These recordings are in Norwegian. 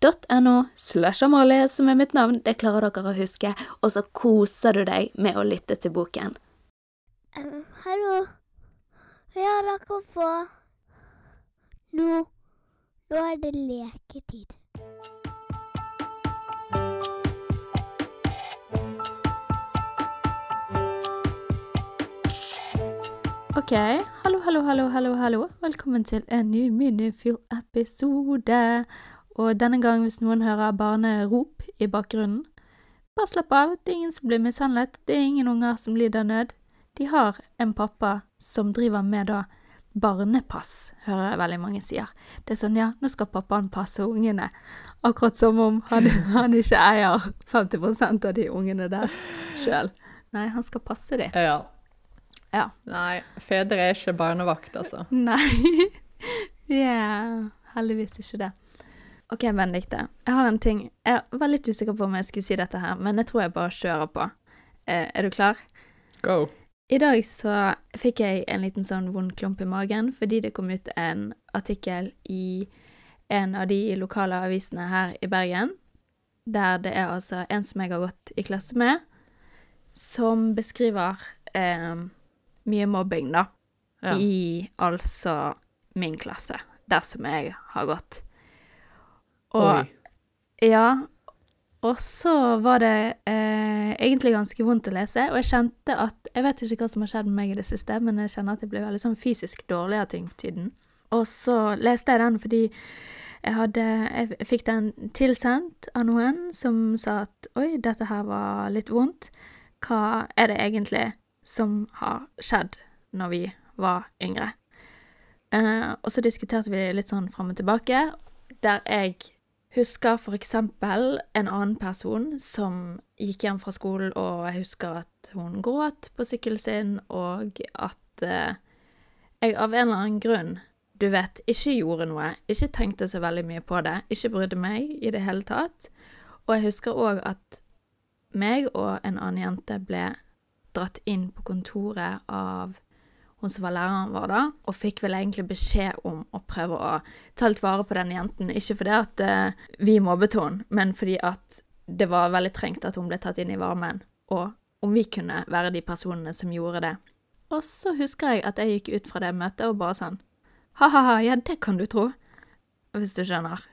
n-e-x-t-o-r-y.no slash Amalie som er mitt navn. Det klarer dere å huske. Og så koser du deg med å lytte til boken. Um, hallo. Ja, dere få. Nå Nå er det leketid. Ok, hallo, hallo, hallo, hallo, hallo. Velkommen til en ny Minifil-episode. Og denne gang, hvis noen hører barnerop i bakgrunnen, bare slapp av. Det er ingen som blir mishandlet. Det er ingen unger som lider nød. De har en pappa som driver med da barnepass, hører jeg veldig mange sier. Det er sånn, ja, nå skal pappaen passe ungene. Akkurat som om han, han ikke eier 50% av de ungene der sjøl. Nei, han skal passe de. Ja. Ja. Nei, fedre er ikke barnevakt, altså. Nei, vi er heldigvis ikke det. OK, Benedicte. Jeg har en ting. Jeg var litt usikker på om jeg skulle si dette her, men jeg tror jeg bare kjører på. Eh, er du klar? Go. I dag så fikk jeg en liten sånn vond klump i magen fordi det kom ut en artikkel i en av de lokale avisene her i Bergen, der det er altså en som jeg har gått i klasse med, som beskriver eh, mye mobbing, da, Ja. i altså min klasse, der som jeg har gått. Og Oi. ja, og så var det eh, egentlig ganske vondt å lese, og jeg kjente at Jeg vet ikke hva som har skjedd med meg i det siste, men jeg kjenner at jeg ble veldig sånn fysisk dårlig av ting for tiden. Og så leste jeg den fordi jeg hadde Jeg fikk den tilsendt av noen som sa at oi, dette her var litt vondt. Hva er det egentlig som har skjedd når vi var yngre? Eh, og så diskuterte vi litt sånn fram og tilbake, der jeg husker eksempel en annen person som gikk hjem fra skolen, og jeg husker at hun gråt på sykkelen sin, og at eh, jeg av en eller annen grunn, du vet, ikke gjorde noe, ikke tenkte så veldig mye på det, ikke brydde meg i det hele tatt. Og jeg husker òg at meg og en annen jente ble dratt inn på kontoret av hun som var læreren vår da, og fikk vel egentlig beskjed om å prøve å ta litt vare på den jenten. Ikke fordi at uh, vi mobbet henne, men fordi at det var veldig trengt at hun ble tatt inn i varmen, og om vi kunne være de personene som gjorde det. Og så husker jeg at jeg gikk ut fra det møtet og bare sånn Ha-ha-ha, ja, det kan du tro. Hvis du skjønner.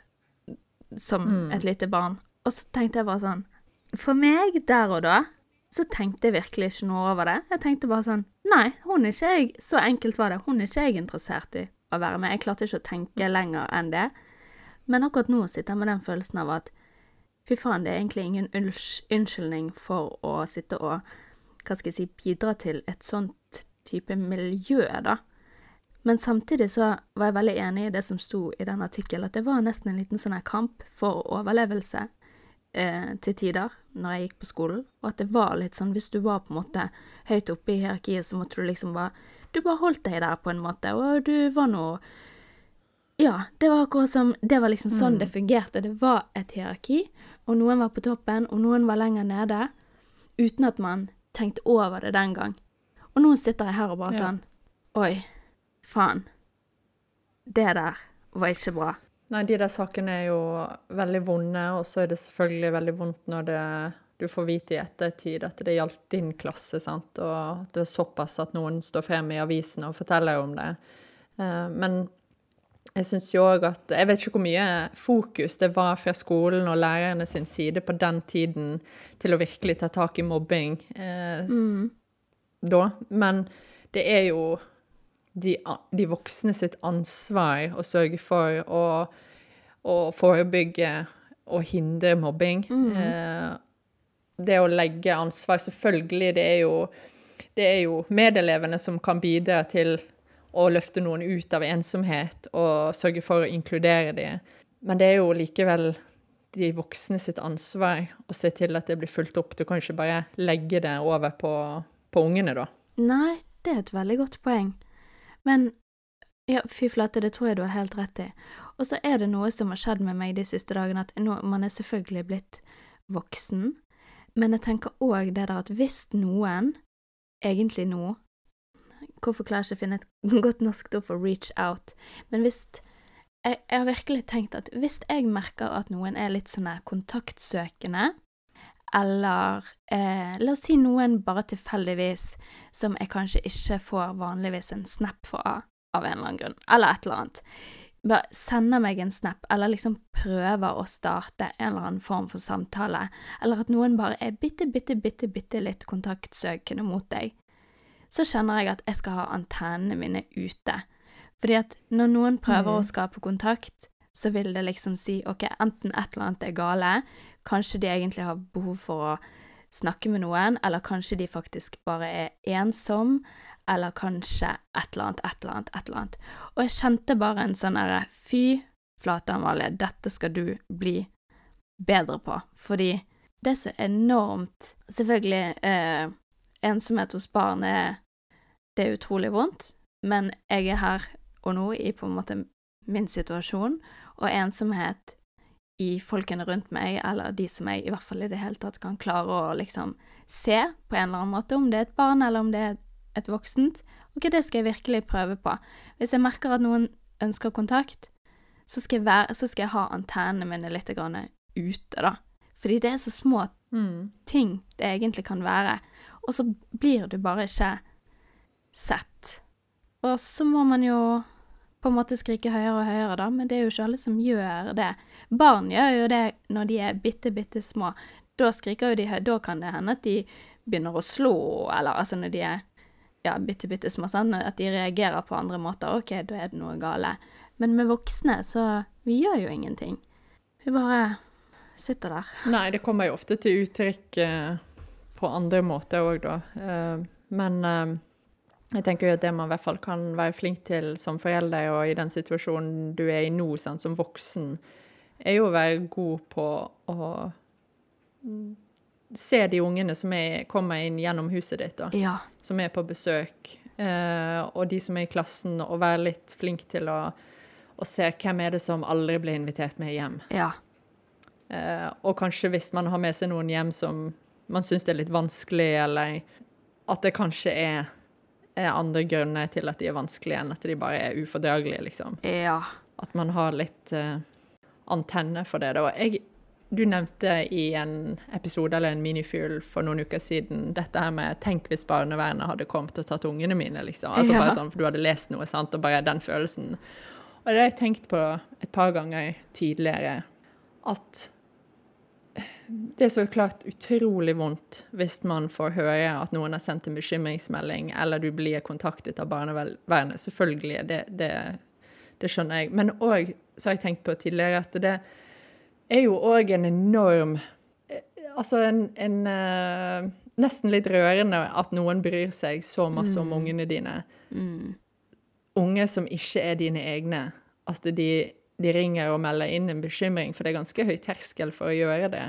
Som Mm. et lite barn. Og så tenkte jeg bare sånn For meg der og da så tenkte jeg virkelig ikke noe over det. Jeg tenkte bare sånn Nei, hun er ikke jeg Så enkelt var det. Hun er ikke jeg interessert i å være med. Jeg klarte ikke å tenke lenger enn det. Men akkurat nå sitter jeg med den følelsen av at fy faen, det er egentlig ingen unnskyldning for å sitte og hva skal jeg si, bidra til et sånt type miljø, da. Men samtidig så var jeg veldig enig i det som sto i den artikkelen, at det var nesten en liten sånn her kamp for overlevelse eh, til tider når jeg gikk på skolen, og at det var litt sånn hvis du var på en måte høyt oppe i hierarkiet, så måtte du liksom bare Du bare holdt deg der på en måte, og du var noe Ja, det var akkurat som Det var liksom sånn det fungerte. Det var et hierarki, og noen var på toppen, og noen var lenger nede, uten at man tenkte over det den gang. Og nå sitter jeg her og bare Ja. sånn Oi, faen. Det der var ikke bra. Nei, de der sakene er jo veldig vonde, og så er det selvfølgelig veldig vondt når det, du får vite i ettertid at det gjaldt din klasse, sant, og at det er såpass at noen står frem i avisen og forteller om det. Eh, men jeg syns jo òg at Jeg vet ikke hvor mye fokus det var fra skolen og lærerne sin side på den tiden til å virkelig ta tak i mobbing eh, mm. da, men det er jo de, de voksne sitt ansvar å sørge for å, å forebygge og hindre mobbing. Eh, det å legge ansvar Selvfølgelig, det er jo det er jo medelevene som kan bidra til å løfte noen ut av ensomhet og sørge for å inkludere dem. Men det er jo likevel de voksne sitt ansvar å se til at det blir fulgt opp. Du kan ikke bare legge det over på, på ungene, da. Nei, det er et veldig godt poeng. Men ja, fy flate, det tror jeg du har helt rett i. Og så er det noe som har skjedd med meg de siste dagene, at nå, man er selvfølgelig blitt voksen, men jeg tenker òg det der at hvis noen, egentlig nå Hvorfor klarer jeg ikke å finne et godt norsk ord for reach out? Men hvis jeg, jeg har virkelig tenkt at hvis jeg merker at noen er litt sånn kontaktsøkende, eller eh, la oss si noen bare tilfeldigvis som jeg kanskje ikke får vanligvis en snap fra av en eller annen grunn, eller et eller annet. Bare sender meg en snap, eller liksom prøver å starte en eller annen form for samtale, eller at noen bare er bitte, bitte, bitte, bitte litt kontaktsøkende mot deg, så kjenner jeg at jeg skal ha antennene mine ute. Fordi at når noen prøver å skape kontakt, så vil det liksom si ok, enten et eller annet er gale, kanskje de egentlig har behov for å snakke med noen, eller kanskje de faktisk bare er ensom, eller kanskje et eller annet, et eller annet, et eller annet. Og jeg kjente bare en sånn derre fy flate, Amalie, dette skal du bli bedre på, fordi det er så enormt Selvfølgelig, eh, ensomhet hos barn er Det er utrolig vondt, men jeg er her og nå i på en måte min situasjon, og ensomhet i folkene rundt meg, eller de som jeg i hvert fall i det hele tatt kan klare å liksom se på en eller annen måte, om det er et barn eller om det er et voksent. Ok, det skal jeg virkelig prøve på. Hvis jeg merker at noen ønsker kontakt, så skal jeg, være, så skal jeg ha antennene mine litt grann ute, da. Fordi det er så små ting det egentlig kan være, og så blir du bare ikke sett. Og så må man jo på en måte skrike høyere og høyere, da, men det er jo ikke alle som gjør det. Barn gjør jo det når de er bitte, bitte små. Da skriker jo de høyt, da kan det hende at de begynner å slå, eller altså når de er ja, bitte, bitte små, sånn, at de reagerer på andre måter. Ok, da er det noe gale. Men med voksne, så vi gjør jo ingenting. Vi bare sitter der. Nei, det kommer jo ofte til uttrykk eh, på andre måter òg, da. Eh, men eh, jeg tenker jo at det man i hvert fall kan være flink til som forelder, og i den situasjonen du er i nå, sant, som voksen, er jo å være god på å mm, se de ungene som er, kommer inn gjennom huset ditt, da. Ja. som er på besøk, eh, og de som er i klassen, og være litt flink til å, å se hvem er det som aldri blir invitert med hjem. Ja. Eh, og kanskje hvis man har med seg noen hjem som man syns er litt vanskelig, eller at det kanskje er andre grunner til at de er vanskelige, enn at de bare er ufordragelige, liksom. Ja. At man har litt uh, antenne for det. Da. Jeg, du nevnte i en episode eller en minifugl for noen uker siden dette her med 'tenk hvis barnevernet hadde kommet og tatt ungene mine', liksom. Altså Ja. bare sånn, For du hadde lest noe, sant, og bare den følelsen. Og det har jeg tenkt på et par ganger tidligere, at det er så klart utrolig vondt hvis man får høre at noen har sendt en bekymringsmelding, eller du blir kontaktet av barnevernet. Selvfølgelig, det, det, det skjønner jeg. Men òg, så har jeg tenkt på tidligere, at det er jo òg en enorm Altså en, en eh, Nesten litt rørende at noen bryr seg så masse om ungene dine. Unge som ikke er dine egne. At de, de ringer og melder inn en bekymring, for det er ganske høy terskel for å gjøre det.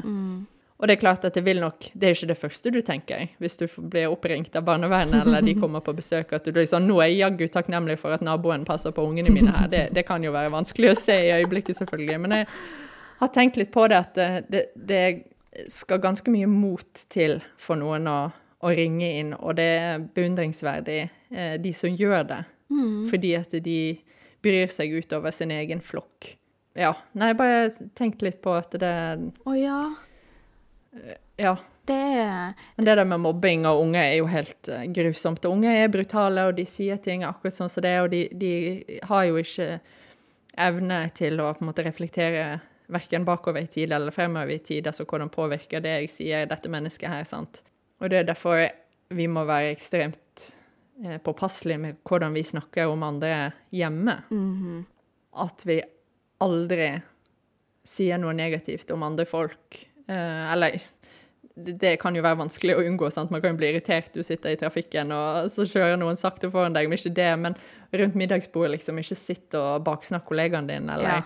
Og det er klart at det vil nok Det er ikke det første du tenker hvis du blir oppringt av barnevernet eller de kommer på besøk, at du blir sånn Nå er jeg jaggu takknemlig for at naboen passer på ungene mine her. Det, det kan jo være vanskelig å se i øyeblikket, selvfølgelig. Men jeg har tenkt litt på det at det, det, det skal ganske mye mot til for noen å, å ringe inn, og det er beundringsverdig, eh, de som gjør det. Fordi at de bryr seg utover sin egen flokk. Ja. Nei, bare tenk litt på at det Å ja. Ja. Det Men det der med mobbing og unge er jo helt eh, grusomt. Og unge er brutale, og de sier ting akkurat sånn som det er, og de, de har jo ikke evne til å på en måte reflektere verken bakover i tid eller fremover i tid, altså hvordan påvirker det jeg sier, dette mennesket her, sant. Og det er derfor vi må være ekstremt eh, påpasselige med hvordan vi snakker om andre hjemme. Mhm. At vi aldri sier noe negativt om andre folk. Eh, eller det det kan jo være vanskelig å unngå. sant? Man kan jo bli irritert. Du sitter i trafikken, og så kjører noen sakte foran deg. Men ikke det, men rundt middagsbordet, liksom. Ikke sitt og baksnakk kollegaen din, eller, Ja.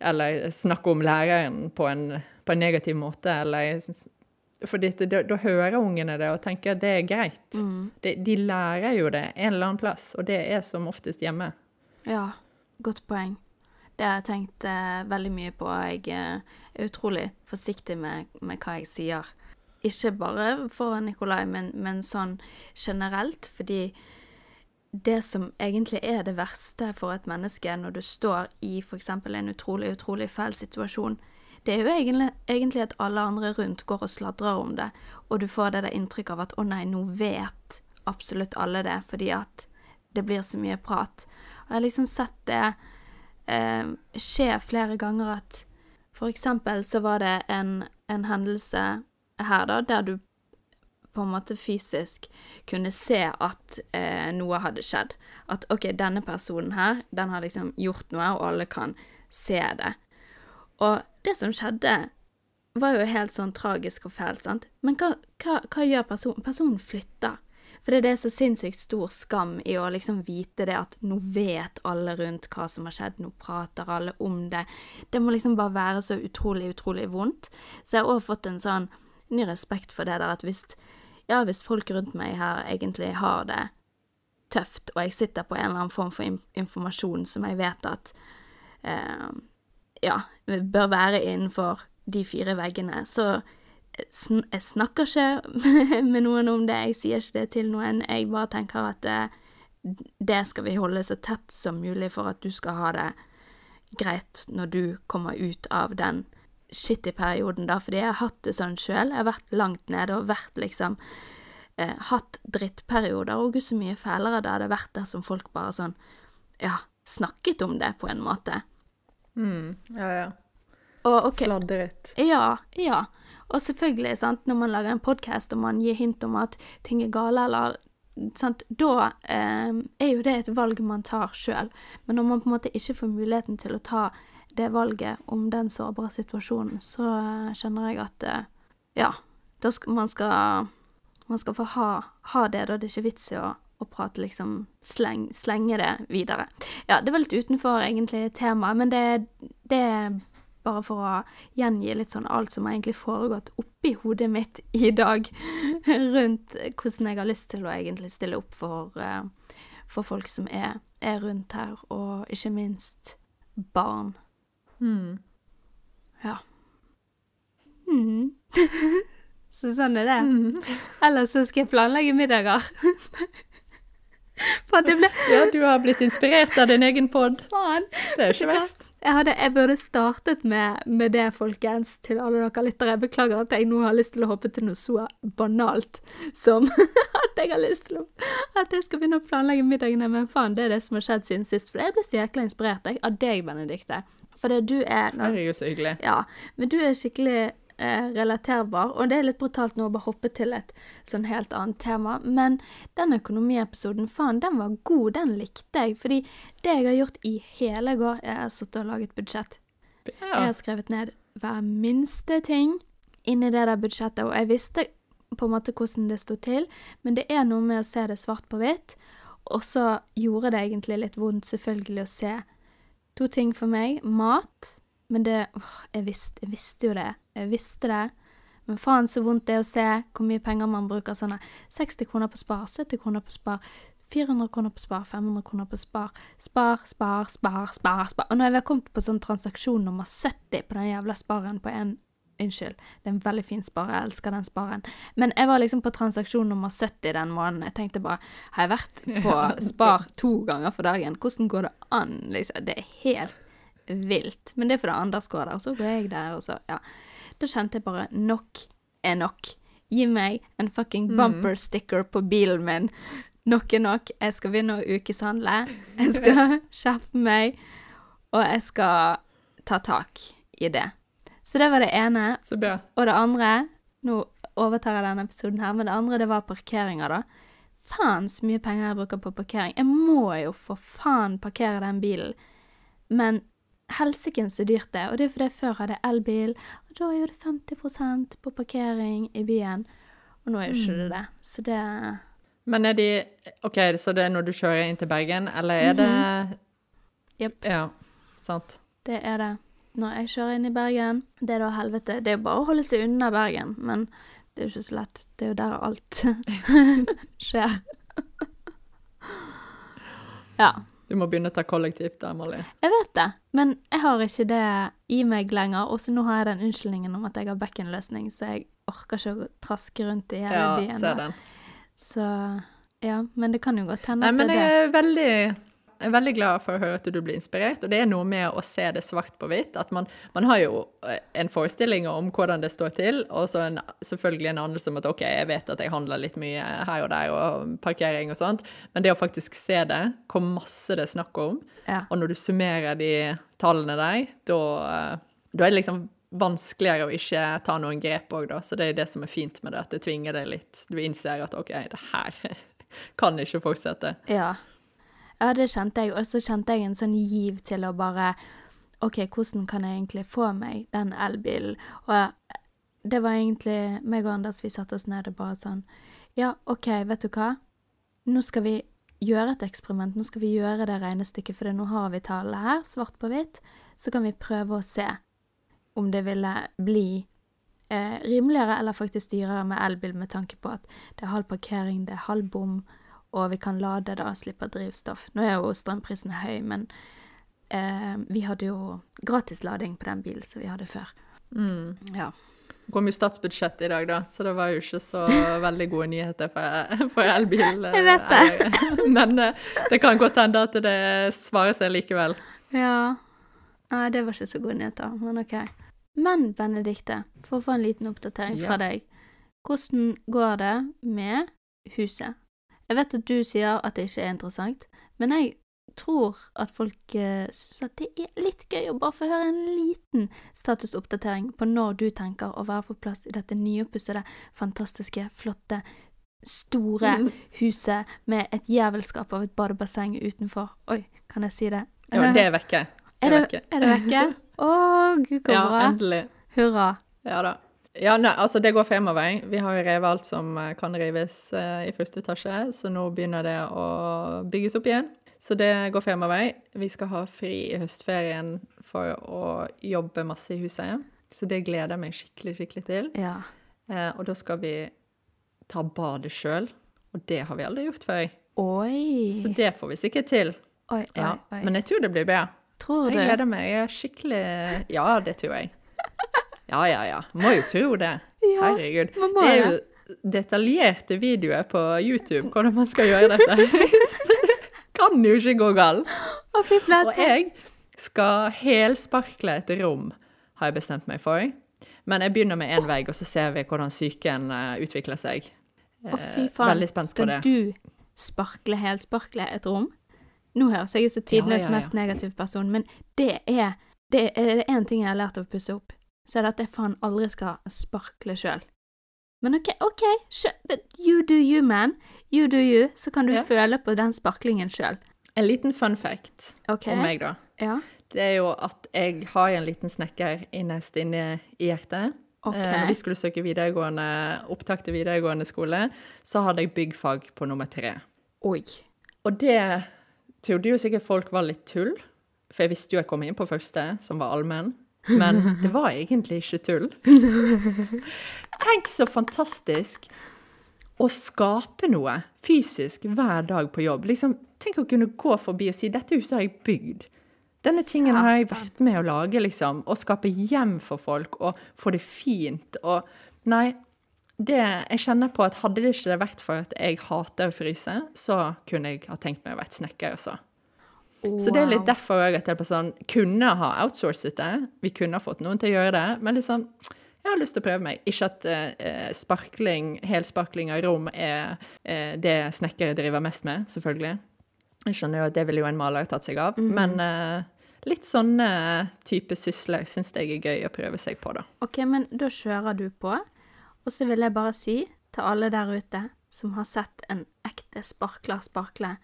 eller snakk om læreren på en, på en negativ måte, eller fordi da, da hører ungene det og tenker at det er greit. Mm. De, de lærer jo det en eller annen plass, og det er som oftest hjemme. Ja, godt poeng. Det har jeg tenkt eh, veldig mye på. Jeg eh, er utrolig forsiktig med, med hva jeg sier. Ikke bare for Nikolai, men, men sånn generelt, fordi det som egentlig er det verste for et menneske når du står i f.eks. en utrolig, utrolig fæl situasjon, det er jo egentlig, egentlig at alle andre rundt går og sladrer om det, og du får det der inntrykk av at å nei, nå vet absolutt alle det, fordi at det blir så mye prat. Og jeg har liksom sett det eh, skje flere ganger at for eksempel så var det en, en hendelse her da, der du på en måte fysisk kunne se at eh, noe hadde skjedd. At OK, denne personen her, den har liksom gjort noe, og alle kan se det. Og det som skjedde, var jo helt sånn tragisk og fælt, sant? Men hva, hva, hva gjør personen? Personen flytter. For det er så sinnssykt stor skam i å liksom vite det at nå vet alle rundt hva som har skjedd, nå prater alle om det. Det må liksom bare være så utrolig, utrolig vondt. Så jeg har òg fått en sånn ny respekt for det der at hvis, ja, hvis folk rundt meg her egentlig har det tøft, og jeg sitter på en eller annen form for informasjon som jeg vet at eh, ja, bør være innenfor de fire veggene, så jeg snakker ikke med noen om det, jeg sier ikke det til noen, jeg bare tenker at det, det skal vi holde så tett som mulig for at du skal ha det greit når du kommer ut av den shitty perioden, da, fordi jeg har hatt det sånn sjøl, jeg har vært langt nede og vært liksom eh, hatt drittperioder, og gud så mye fælere det hadde vært dersom folk bare sånn, ja, snakket om det på en måte. Mm, ja, ja. Og okay. Sladret. Ja, ja. Og selvfølgelig, sant, når man lager en podkast og man gir hint om at ting er gale, eller sant, da eh, er jo det et valg man tar sjøl. Men når man på en måte ikke får muligheten til å ta det valget om den sårbare situasjonen, så eh, kjenner jeg at eh, ja, da skal man skal man skal få ha, ha det, da. Det er ikke vits i å, å prate liksom sleng, slenge det videre. Ja, det var litt utenfor egentlig temaet, men det, det er bare for å gjengi litt sånn alt som har egentlig foregått oppi hodet mitt i dag, rundt hvordan jeg har lyst til å egentlig stille opp for, eh, for folk som er, er rundt her, og ikke minst barn. Mm. Ja. Mm. så sånn er det. Ellers så skal jeg planlegge middager. Ble Ja, du har blitt inspirert av din egen pod. faen. Det er ikke verst. Jeg, hadde, jeg burde startet med, med det, folkens, til alle dere lyttere. Jeg beklager at jeg nå har lyst til å hoppe til noe så banalt som at jeg har lyst til å At jeg skal begynne å planlegge middagene, men faen, det er det som har skjedd siden sist. For jeg ble så jækla inspirert jeg, av deg, Benedikte. For det du er Herregud, så hyggelig. Ja, men du er skikkelig eh, relaterbar, og det er litt brutalt nå å bare hoppe til et sånn helt annet tema, men den økonomiepisoden, faen, den var god, den likte jeg, fordi det jeg har gjort i hele går, jeg har sittet og laget budsjett. Jeg har skrevet ned hver minste ting inni det der budsjettet, og jeg visste på en måte hvordan det sto til, men det er noe med å se det svart på hvitt, og så gjorde det egentlig litt vondt selvfølgelig å se to ting for meg. Mat, men det åh, jeg, visste, jeg visste jo det. Jeg visste det. Men faen så vondt det er å se hvor mye penger man bruker. Sånn 60 kroner på spar, 70 kroner på spar, 400 kroner på spar, 500 kroner på spar. Spar, spar, spar, spar. spar. Og når jeg kommet på sånn transaksjon nummer 70 på den jævla sparen på en Unnskyld, det er en veldig fin spar, jeg elsker den sparen. Men jeg var liksom på transaksjon nummer 70 den måneden. Jeg tenkte bare Har jeg vært på spar to ganger for dagen? Hvordan går det an? Liksom? Det er helt vilt. Men det er fordi Anders går der, og så går jeg der, og så Ja. Da kjente jeg bare nok er nok. Gi meg en fucking bumper sticker på bilen min. Nok er nok. Jeg skal begynne å ukeshandle. Jeg skal skjerpe meg. og jeg skal ta tak i det. Så det var det ene. Så bra. Og det andre Nå overtar jeg denne episoden her, men det andre det var parkeringer, da. Faen så mye penger jeg bruker på parkering. Jeg må jo for faen parkere den bilen. Men helsike så dyrt det. Og det er fordi jeg før hadde elbil, og da er det 50% på parkering i byen. Og nå er jo ikke det det. Så det Men er de OK, så det er når du kjører inn til Bergen, eller er det Jepp. Ja, sant. Det er det. Når jeg kjører inn i Bergen, det er da helvete. Det er jo bare å holde seg unna Bergen, men det er jo ikke så lett. Det er jo der alt skjer. ja. Du må begynne å ta kollektivt der, Molly. Jeg vet det, men jeg har ikke det i meg lenger. Og så nå har jeg den unnskyldningen om at jeg har bekkenløsning, så jeg orker ikke å traske rundt i hele Ja, byen. ser den. Så ja, men det kan jo godt hende Nei, det men det jeg men jeg er veldig, jeg er veldig glad for å høre at du blir inspirert, og det er noe med å se det svart på hvitt. At man, man har jo eh, en forestilling om hvordan det står til, og så en, selvfølgelig en anelse om at OK, jeg vet at jeg handler litt mye her og der, og parkering og sånt, men det å faktisk se det, hvor masse det er snakk om, Ja. og når du summerer de tallene der, da, eh, da er det liksom vanskeligere å ikke ta noen grep òg, da. Så det er det som er fint med det, at det tvinger deg litt. Du innser at OK, det her kan ikke fortsette. Ja. Ja, det kjente jeg. Og så kjente jeg en sånn giv til å bare OK, hvordan kan jeg egentlig få meg den elbilen? Og det var egentlig meg og Anders, vi satte oss ned og bare sånn Ja, OK, vet du hva? Nå skal vi gjøre et eksperiment. Nå skal vi gjøre det regnestykket, for nå har vi tallene her, svart på hvitt. Så kan vi prøve å se om det ville bli eh, rimeligere eller faktisk dyrere med elbil, med tanke på at det er halv parkering, det er halv bom, og vi kan lade da, slippe drivstoff. Nå er jo strømprisen høy, men eh, vi hadde jo gratislading på den bilen som vi hadde før. Mm. Ja. Det kom jo statsbudsjett i dag, da, så det var jo ikke så veldig gode nyheter for, for elbil. Jeg vet det. eiere. Men eh, det kan godt hende at det svarer seg likevel. Ja. Nei, det var ikke så gode nyheter, men OK. Men Benedikte, for å få en liten oppdatering fra deg. Hvordan går det med huset? Jeg vet at du sier at det ikke er interessant, men jeg tror at folk uh, syns at det er litt gøy å bare få høre en liten statusoppdatering på når du tenker å være på plass i dette nyoppussede, fantastiske, flotte, store Mm. huset med et jævelskap av et badebasseng utenfor. Oi, kan jeg si det? Ja, det er vekke. Det er det, er det vekke? Å, gud, så Ja, bra. endelig. Hurra. Ja da. Ja, nei, altså det går fremover. Vi har jo revet alt som eh, kan rives eh, i første etasje, så nå begynner det å bygges opp igjen. Så det går fremover. Vi skal ha fri i høstferien for å jobbe masse i huset. Så det gleder jeg meg skikkelig, skikkelig til. Ja. Eh, og da skal vi ta badet sjøl, og det har vi aldri gjort før. Oi. Så det får vi sikkert til. Oi, oi, Ja. Men jeg tror det blir bra. tror du? Jeg gleder meg. Jeg er skikkelig Ja, det tror jeg. Ja, ja, ja. Må jo tro det. Ja, Herregud. Det er jo detaljerte videoer på YouTube hvordan man skal gjøre dette. det kan jo ikke gå galt. Fy. Og jeg skal helsparkle et rom, har jeg bestemt meg for. Men jeg begynner med én vegg, og så ser vi hvordan psyken eh, utvikler seg. Å, fy Eh, faen. Veldig spent på Skal det. du sparkle helsparkle et rom? Nå høres jeg ut som tidenes Ja, ja, ja. mest negative person, men det er det er én ting jeg har lært av å pusse opp, så er det at jeg faen aldri skal sparkle sjøl. Men OK, OK, you do you, man. You do you. Så kan du Ja. føle på den sparklingen sjøl. En liten fun fact okay. om meg, da. Ja. Det er jo at jeg har en liten snekker innerst inne i hjertet. Okay. Eh, Når vi skulle søke opptak til videregående skole, så hadde jeg byggfag på nummer tre. Oi. Og det trodde jo sikkert folk var litt tull, for jeg visste jo jeg kom inn på første, som var allmenn. Men det var egentlig ikke tull. Tenk så fantastisk å skape noe fysisk hver dag på jobb. Liksom, tenk å kunne gå forbi og si 'dette huset har jeg bygd'. Denne tingen har jeg vært med å lage, liksom. Og skape hjem for folk, og få det fint. Og nei, det, jeg kjenner på at hadde det ikke vært for at jeg hater å fryse, så kunne jeg ha tenkt meg å være snekker også. Så det er litt derfor jeg på sånn, kunne ha outsourcet det. Vi kunne ha fått noen til å gjøre det, men liksom, jeg har lyst til å prøve meg. Ikke at eh, sparkling, helsparkling av rom er eh, det snekkere driver mest med, selvfølgelig. Jeg skjønner jo at det ville jo en maler tatt seg av, men eh, litt sånne type sysler syns jeg er gøy å prøve seg på, da. OK, men da kjører du på. Og så vil jeg bare si til alle der ute som har sett en ekte sparkler sparkle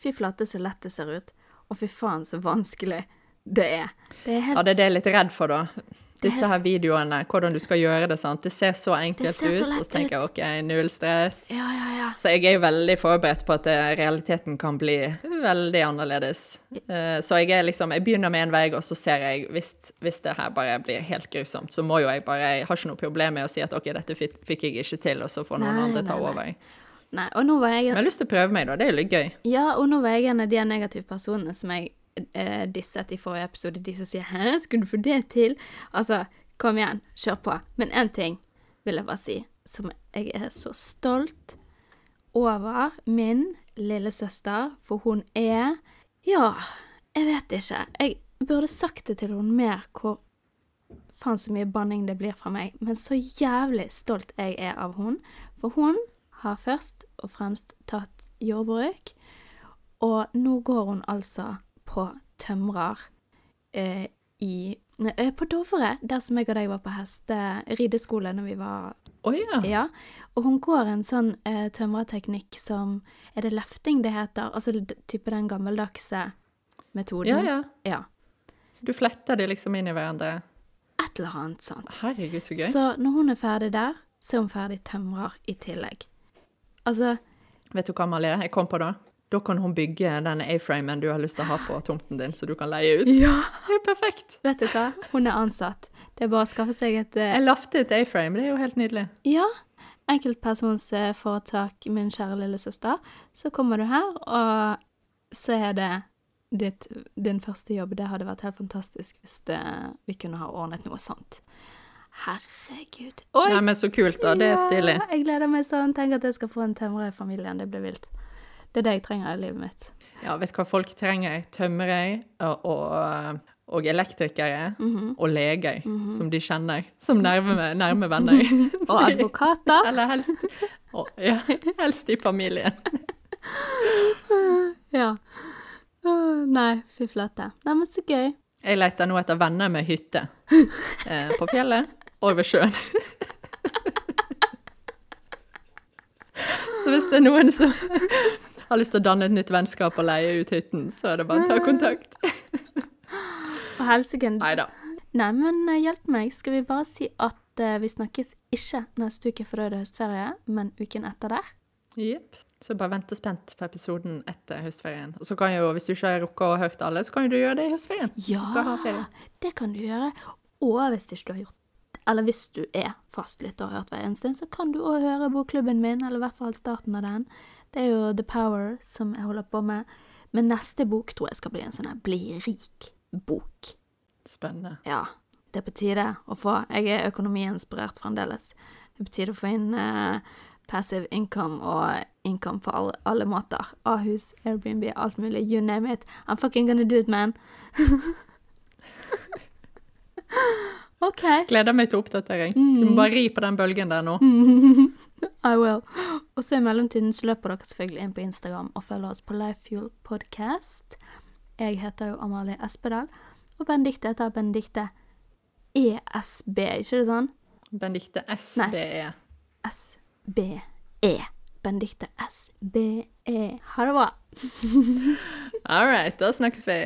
Fy flate så lett det ser ut, og fy faen så vanskelig det er. Det er helt Ja, det er det jeg er litt redd for, da. Det Disse her videoene, hvordan du skal gjøre det, sant. Det ser så enkelt ser så ut, og så tenker jeg. OK, null stress. Ja, ja, ja. Så jeg er jo veldig forberedt på at eh, realiteten kan bli veldig annerledes. Eh, Så jeg er liksom Jeg begynner med en vei, og så ser jeg hvis, hvis det her bare blir helt grusomt, så må jo jeg bare Jeg har ikke noe problem med å si at OK, dette fikk jeg ikke til, og så får noen Nei, andre ta nei, nei. over. Nei, og nå var jeg Men jeg har lyst til å prøve meg, da. Det er jo litt gøy. Ja, og nå var jeg en av de negative personene som jeg eh, disset i forrige episode. De som sier 'hæ, skulle du få det til?' Altså, kom igjen, kjør på. Men én ting vil jeg bare si, som jeg er så stolt over min lillesøster, for hun er Ja, jeg vet ikke. Jeg burde sagt det til henne mer hvor faen så mye banning det blir fra meg, men så jævlig stolt jeg er av hun. For hun har først og fremst tatt jordbruk, og nå går hun altså på tømrer eh, i eh, På Dovre, der som jeg og deg var på heste rideskole når vi var oh, ja. Ja. Og hun går en sånn eh, tømrerteknikk som Er det lefting det heter? Altså type den gammeldagse metoden? Ja, ja. ja. Så du fletter de liksom inn i hverandre. Et eller annet sånt. Herregud, så gøy. Så når hun er ferdig der, så er hun ferdig tømrer i tillegg. Altså Vet du hva, Malie, jeg kom på da? Da kan hun bygge denne A-framen du har lyst til å ha på tomten din, så du kan leie ut. Ja! Det er perfekt. Vet du hva? Hun er ansatt. Det er bare å skaffe seg et eh, En laftet A-frame, det er jo helt nydelig. Ja. Enkeltpersonsforetak, min kjære lillesøster. Så kommer du her, og så er det ditt, din første jobb. Det hadde vært helt fantastisk hvis det, vi kunne ha ordnet noe sånt. Herregud. Oi! Nei, men så kult, da. Det er stilig. Ja, jeg gleder meg sånn. Tenk at jeg skal få en tømrer i familien. Det blir vilt. Det er det jeg trenger i livet mitt. Ja, vet du hva folk trenger? Tømrere og, og, og elektrikere Mhm. og leger som de kjenner som nærme, nærme venner. Og advokater. Eller helst, og, ja, helst i familien. Ja. Nei, fy flate. Nei, men så gøy. Jeg leter nå etter venner med hytte eh, på fjellet og ved sjøen. Så hvis det er noen som har lyst til å danne et nytt vennskap og leie ut hytten, så er det bare å ta kontakt. Og helsike Nei da. Nei, men eh, hjelp meg. Skal vi bare si at eh, vi snakkes ikke neste uke, for da er det høstferie, men uken etter der? Jepp. Så bare vent spent på episoden etter høstferien. Og så kan jo, hvis du ikke har rukket å hørt alle, så kan jo du gjøre det i høstferien. Ja. Det kan du gjøre. Og hvis ikke du har gjort Eller hvis du er fastlytter og har hørt hver eneste, så kan du òg høre bokklubben min, eller i hvert fall starten av den. Det er jo The Power som jeg holder på med. Men neste bok tror jeg skal bli en sånn her Bli rik-bok. Spennende. Ja, det er på tide å få Jeg er økonomiinspirert fremdeles. Det er på tide å få inn uh, passive income og income på alle, alle måter. Ahus, Airbnb, alt mulig. You name it. I'm fucking gonna do it, man. OK. Gleder meg til oppdatering. Du må bare ri på den bølgen der nå. I will. Og så i mellomtiden så løper dere selvfølgelig inn på Instagram og følger oss på Lifefuel Podcast. Jeg heter jo Amalie Espedal, og Benedicte heter Benedicte ESB, ikke det sånn? Benedicte SBE. SBE. Benedicte SBE. Ha det bra. All right, da snakkes vi.